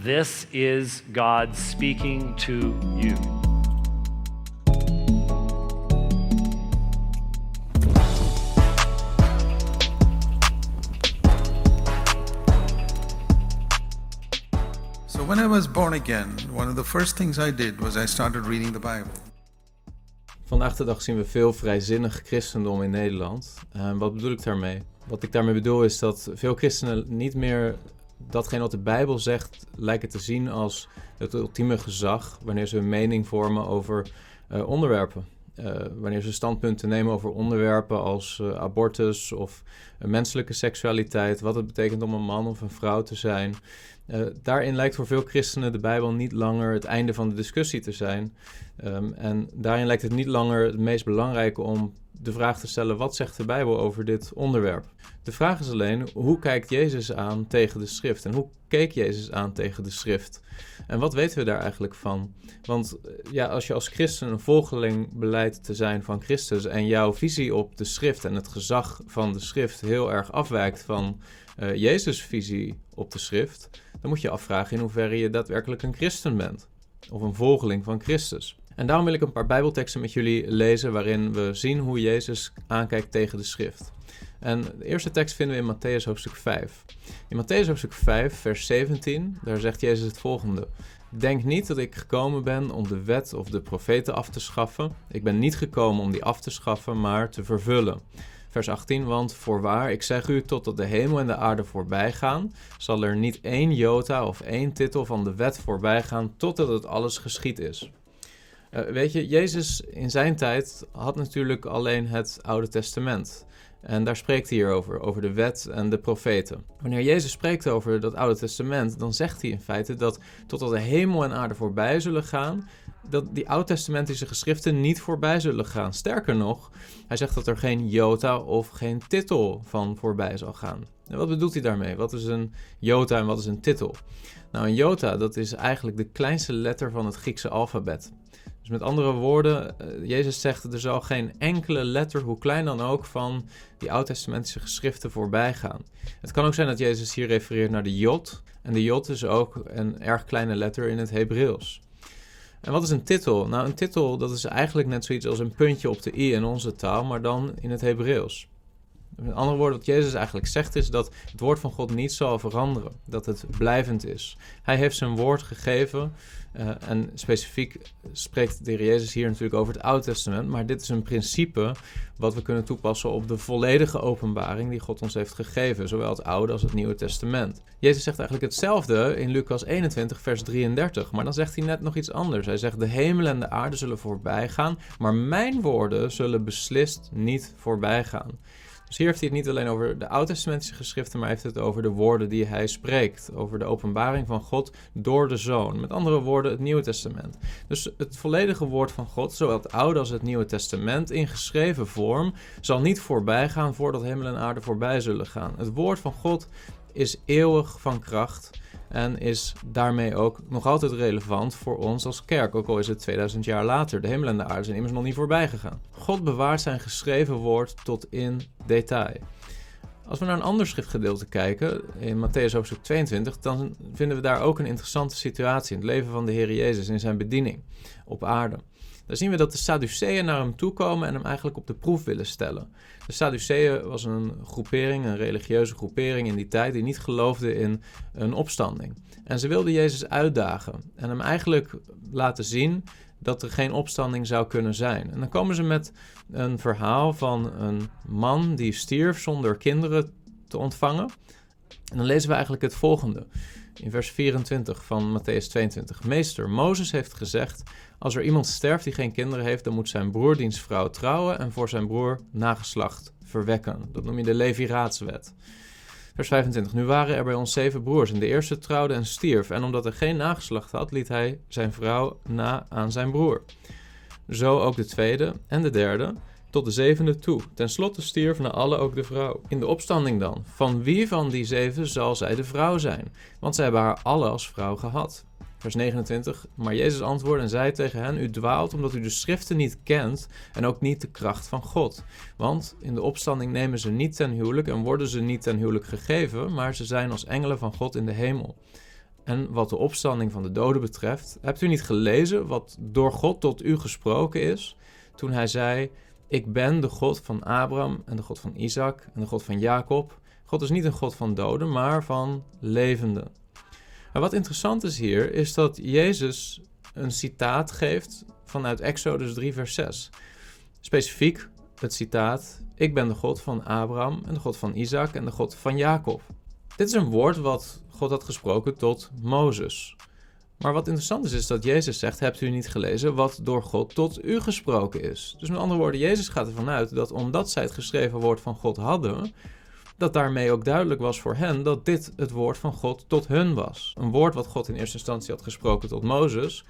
This is God speaking to you. So, when I was born again, one of the first things I did was I started reading the Bible. Vandaag de dag zien we veel vrijzinnig christendom in Nederland. Uh, wat bedoel ik daarmee? Wat ik daarmee bedoel is dat veel christenen niet meer datgene wat de Bijbel zegt lijken te zien als het ultieme gezag wanneer ze hun mening vormen over uh, onderwerpen. Uh, wanneer ze standpunten nemen over onderwerpen als uh, abortus of menselijke seksualiteit, wat het betekent om een man of een vrouw te zijn. Uh, daarin lijkt voor veel christenen de Bijbel niet langer het einde van de discussie te zijn. Um, en daarin lijkt het niet langer het meest belangrijke om de vraag te stellen: wat zegt de Bijbel over dit onderwerp? De vraag is alleen: hoe kijkt Jezus aan tegen de schrift? En hoe keek Jezus aan tegen de schrift? En wat weten we daar eigenlijk van? Want ja, als je als christen een volgeling beleidt te zijn van Christus en jouw visie op de schrift en het gezag van de schrift heel erg afwijkt van uh, Jezus' visie op de schrift, dan moet je afvragen in hoeverre je daadwerkelijk een christen bent of een volgeling van Christus. En daarom wil ik een paar Bijbelteksten met jullie lezen waarin we zien hoe Jezus aankijkt tegen de schrift. En de eerste tekst vinden we in Matthäus hoofdstuk 5. In Matthäus hoofdstuk 5, vers 17, daar zegt Jezus het volgende. Denk niet dat ik gekomen ben om de wet of de profeten af te schaffen. Ik ben niet gekomen om die af te schaffen, maar te vervullen. Vers 18, want voorwaar, ik zeg u, totdat de hemel en de aarde voorbij gaan, zal er niet één jota of één titel van de wet voorbij gaan, totdat het alles geschied is. Uh, weet je, Jezus in zijn tijd had natuurlijk alleen het Oude Testament. En daar spreekt hij hier over, over de wet en de profeten. Wanneer Jezus spreekt over dat Oude Testament, dan zegt hij in feite dat totdat de hemel en aarde voorbij zullen gaan, dat die oud-testamentische geschriften niet voorbij zullen gaan. Sterker nog, hij zegt dat er geen jota of geen titel van voorbij zal gaan. En wat bedoelt hij daarmee? Wat is een jota en wat is een titel? Nou, een jota, dat is eigenlijk de kleinste letter van het Griekse alfabet. Dus met andere woorden, uh, Jezus zegt er zal geen enkele letter, hoe klein dan ook, van die oud-testamentische geschriften voorbij gaan. Het kan ook zijn dat Jezus hier refereert naar de jot. En de jot is ook een erg kleine letter in het Hebreeuws. En wat is een titel? Nou, een titel dat is eigenlijk net zoiets als een puntje op de i in onze taal, maar dan in het Hebreeuws. Met andere woorden, wat Jezus eigenlijk zegt is dat het woord van God niet zal veranderen, dat het blijvend is. Hij heeft zijn woord gegeven uh, en specifiek spreekt de Heer Jezus hier natuurlijk over het Oude Testament, maar dit is een principe wat we kunnen toepassen op de volledige openbaring die God ons heeft gegeven, zowel het Oude als het Nieuwe Testament. Jezus zegt eigenlijk hetzelfde in Lucas 21, vers 33, maar dan zegt hij net nog iets anders. Hij zegt: De hemel en de aarde zullen voorbij gaan, maar mijn woorden zullen beslist niet voorbij gaan. Dus hier heeft hij het niet alleen over de oud-testamentische geschriften, maar heeft het over de woorden die hij spreekt. Over de openbaring van God door de Zoon. Met andere woorden, het Nieuwe Testament. Dus het volledige woord van God, zowel het Oude als het Nieuwe Testament, in geschreven vorm, zal niet voorbij gaan voordat hemel en aarde voorbij zullen gaan. Het woord van God is eeuwig van kracht en is daarmee ook nog altijd relevant voor ons als kerk, ook al is het 2000 jaar later. De hemel en de aarde zijn immers nog niet voorbij gegaan. God bewaart zijn geschreven woord tot in detail. Als we naar een ander schriftgedeelte kijken, in Matthäus hoofdstuk 22, dan vinden we daar ook een interessante situatie in het leven van de Heer Jezus in zijn bediening op aarde. Dan zien we dat de Sadduceeën naar hem toe komen en hem eigenlijk op de proef willen stellen. De Sadduceeën was een groepering, een religieuze groepering in die tijd, die niet geloofde in een opstanding. En ze wilden Jezus uitdagen en hem eigenlijk laten zien dat er geen opstanding zou kunnen zijn. En dan komen ze met een verhaal van een man die stierf zonder kinderen te ontvangen. En dan lezen we eigenlijk het volgende in vers 24 van Matthäus 22. Meester, Mozes heeft gezegd: Als er iemand sterft die geen kinderen heeft, dan moet zijn broer diens vrouw trouwen en voor zijn broer nageslacht verwekken. Dat noem je de Leviraatswet. Vers 25. Nu waren er bij ons zeven broers en de eerste trouwde en stierf. En omdat er geen nageslacht had, liet hij zijn vrouw na aan zijn broer. Zo ook de tweede en de derde tot de zevende toe. Ten slotte stierf na alle ook de vrouw. In de opstanding dan, van wie van die zeven zal zij de vrouw zijn? Want zij hebben haar alle als vrouw gehad. Vers 29. Maar Jezus antwoordde en zei tegen hen: U dwaalt omdat u de schriften niet kent en ook niet de kracht van God. Want in de opstanding nemen ze niet ten huwelijk en worden ze niet ten huwelijk gegeven, maar ze zijn als engelen van God in de hemel. En wat de opstanding van de doden betreft, hebt u niet gelezen wat door God tot u gesproken is toen hij zei: Ik ben de God van Abraham en de God van Isaac en de God van Jacob. God is niet een God van doden, maar van levenden. Maar wat interessant is hier, is dat Jezus een citaat geeft vanuit Exodus 3, vers 6. Specifiek het citaat: Ik ben de God van Abraham en de God van Isaac en de God van Jacob. Dit is een woord wat God had gesproken tot Mozes. Maar wat interessant is, is dat Jezus zegt: Hebt u niet gelezen wat door God tot u gesproken is? Dus met andere woorden, Jezus gaat ervan uit dat omdat zij het geschreven woord van God hadden, dat daarmee ook duidelijk was voor hen dat dit het woord van God tot hun was. Een woord wat God in eerste instantie had gesproken tot Mozes,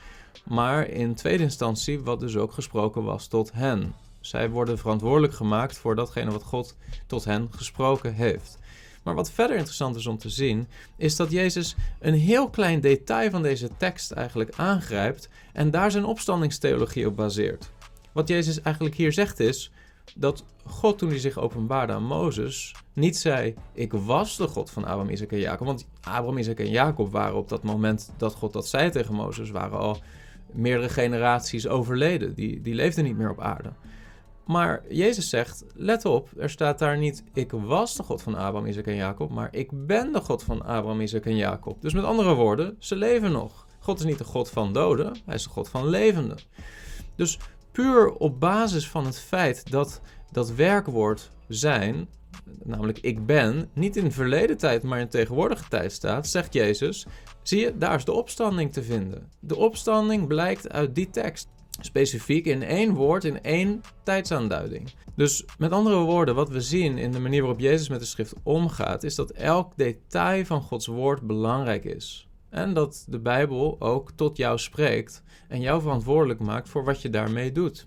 maar in tweede instantie wat dus ook gesproken was tot hen. Zij worden verantwoordelijk gemaakt voor datgene wat God tot hen gesproken heeft. Maar wat verder interessant is om te zien, is dat Jezus een heel klein detail van deze tekst eigenlijk aangrijpt en daar zijn opstandingstheologie op baseert. Wat Jezus eigenlijk hier zegt is dat God toen hij zich openbaarde aan Mozes niet zei: Ik was de God van Abraham, Isaac en Jacob. Want Abraham, Isaac en Jacob waren op dat moment dat God dat zei tegen Mozes, waren al meerdere generaties overleden. Die, die leefden niet meer op aarde. Maar Jezus zegt, let op, er staat daar niet, ik was de God van Abraham, Isaac en Jacob, maar ik ben de God van Abraham, Isaac en Jacob. Dus met andere woorden, ze leven nog. God is niet de God van doden, hij is de God van levenden. Dus puur op basis van het feit dat dat werkwoord zijn, namelijk ik ben, niet in verleden tijd, maar in tegenwoordige tijd staat, zegt Jezus, zie je, daar is de opstanding te vinden. De opstanding blijkt uit die tekst specifiek in één woord, in één tijdsaanduiding. Dus met andere woorden, wat we zien in de manier waarop Jezus met de schrift omgaat, is dat elk detail van Gods woord belangrijk is. En dat de Bijbel ook tot jou spreekt en jou verantwoordelijk maakt voor wat je daarmee doet.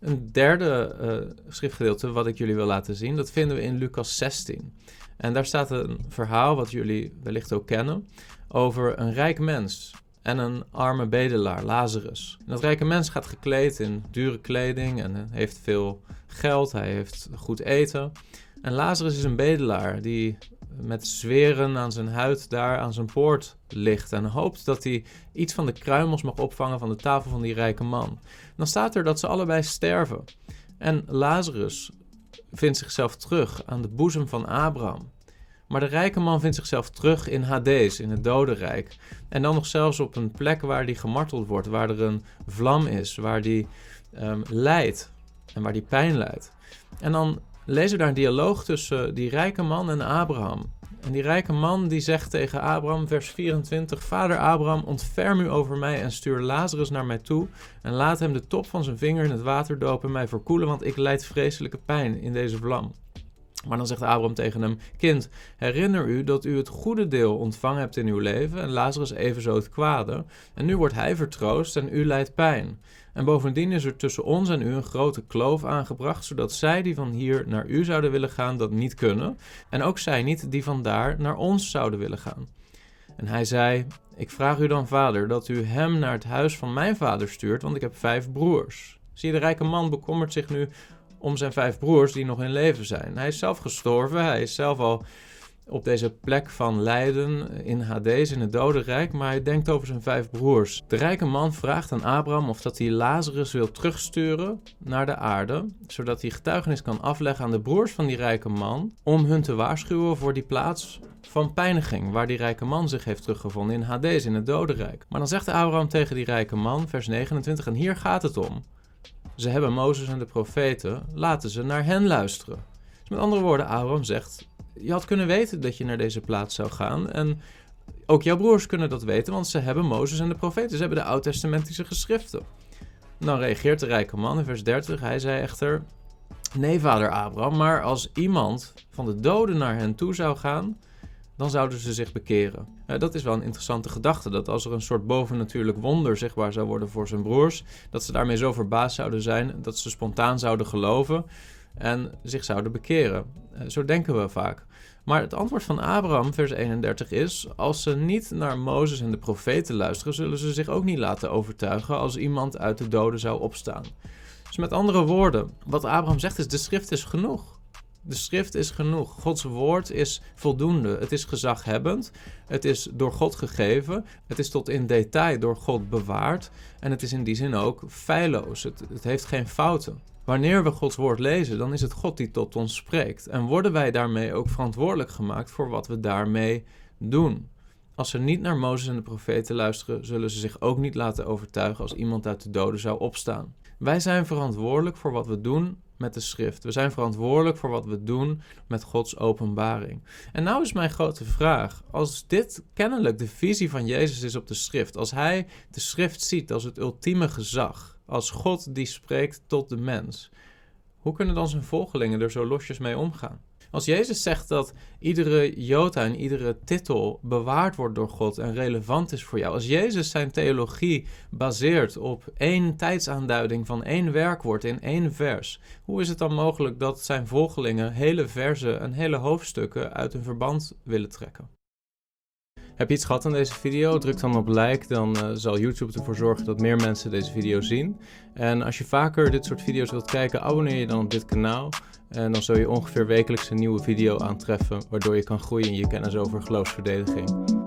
Een derde uh, schriftgedeelte wat ik jullie wil laten zien, dat vinden we in Lucas 16. En daar staat een verhaal wat jullie wellicht ook kennen over een rijk mens en een arme bedelaar, Lazarus. En dat rijke mens gaat gekleed in dure kleding en heeft veel geld, hij heeft goed eten. En Lazarus is een bedelaar die met zweren aan zijn huid daar aan zijn poort ligt en hoopt dat hij iets van de kruimels mag opvangen van de tafel van die rijke man. Dan staat er dat ze allebei sterven. En Lazarus vindt zichzelf terug aan de boezem van Abraham. Maar de rijke man vindt zichzelf terug in Hades, in het dodenrijk. En dan nog zelfs op een plek waar die gemarteld wordt, waar er een vlam is, waar die um, lijdt en waar die pijn lijdt. En dan lezen we daar een dialoog tussen die rijke man en Abraham. En die rijke man die zegt tegen Abraham, vers 24: Vader Abraham, ontferm u over mij en stuur Lazarus naar mij toe. En laat hem de top van zijn vinger in het water dopen en mij verkoelen, want ik lijd vreselijke pijn in deze vlam. Maar dan zegt Abraham tegen hem: Kind, herinner u dat u het goede deel ontvangen hebt in uw leven en Lazarus evenzo het kwade. En nu wordt hij vertroost en u lijdt pijn. En bovendien is er tussen ons en u een grote kloof aangebracht, zodat zij die van hier naar u zouden willen gaan, dat niet kunnen. En ook zij niet die van daar naar ons zouden willen gaan. En hij zei: Ik vraag u dan, vader, dat u hem naar het huis van mijn vader stuurt, want ik heb vijf broers. Zie, de rijke man bekommert zich nu om zijn vijf broers die nog in leven zijn. Hij is zelf gestorven, hij is zelf al op deze plek van lijden in Hades, in het dodenrijk, maar hij denkt over zijn vijf broers. De rijke man vraagt aan Abraham of dat hij Lazarus wil terugsturen naar de aarde, zodat hij getuigenis kan afleggen aan de broers van die rijke man, om hun te waarschuwen voor die plaats van pijniging, waar die rijke man zich heeft teruggevonden in Hades, in het dodenrijk. Maar dan zegt Abraham tegen die rijke man, vers 29, en hier gaat het om. Ze hebben Mozes en de profeten, laten ze naar hen luisteren. Dus met andere woorden, Abraham zegt: Je had kunnen weten dat je naar deze plaats zou gaan. En ook jouw broers kunnen dat weten, want ze hebben Mozes en de profeten. Ze hebben de oud-testamentische geschriften. Dan reageert de rijke man in vers 30. Hij zei echter: Nee, vader Abraham, maar als iemand van de doden naar hen toe zou gaan, dan zouden ze zich bekeren. dat is wel een interessante gedachte, dat als er een soort bovennatuurlijk wonder zichtbaar zou worden voor zijn broers, dat ze daarmee zo verbaasd zouden zijn dat ze spontaan zouden geloven en zich zouden bekeren. Eh, zo denken we vaak. Maar het antwoord van Abraham, vers 31, is: Als ze niet naar Mozes en de profeten luisteren, zullen ze zich ook niet laten overtuigen als iemand uit de doden zou opstaan. Dus met andere woorden, wat Abraham zegt is: de schrift is genoeg. De schrift is genoeg. Gods woord is voldoende. Het is gezaghebbend. Het is door God gegeven. Het is tot in detail door God bewaard. En het is in die zin ook feilloos. Het, het heeft geen fouten. Wanneer we Gods woord lezen, dan is het God die tot ons spreekt. En worden wij daarmee ook verantwoordelijk gemaakt voor wat we daarmee doen. Als ze niet naar Mozes en de profeten luisteren, zullen ze zich ook niet laten overtuigen als iemand uit de doden zou opstaan. Wij zijn verantwoordelijk voor wat we doen met de schrift. We zijn verantwoordelijk voor wat we doen met Gods openbaring. En nou is mijn grote vraag: als dit kennelijk de visie van Jezus is op de schrift, als hij de schrift ziet als het ultieme gezag, als God die spreekt tot de mens, hoe kunnen dan zijn volgelingen er zo losjes mee omgaan? Als Jezus zegt dat iedere jota en iedere titel bewaard wordt door God en relevant is voor jou, als Jezus zijn theologie baseert op één tijdsaanduiding van één werkwoord in één vers, hoe is het dan mogelijk dat zijn volgelingen hele verzen en hele hoofdstukken uit hun verband willen trekken? Heb je iets gehad aan deze video? Druk dan op like, dan uh, zal YouTube ervoor zorgen dat meer mensen deze video zien. En als je vaker dit soort video's wilt kijken, abonneer je dan op dit kanaal. En dan zul je ongeveer wekelijks een nieuwe video aantreffen, waardoor je kan groeien in je kennis over geloofsverdediging.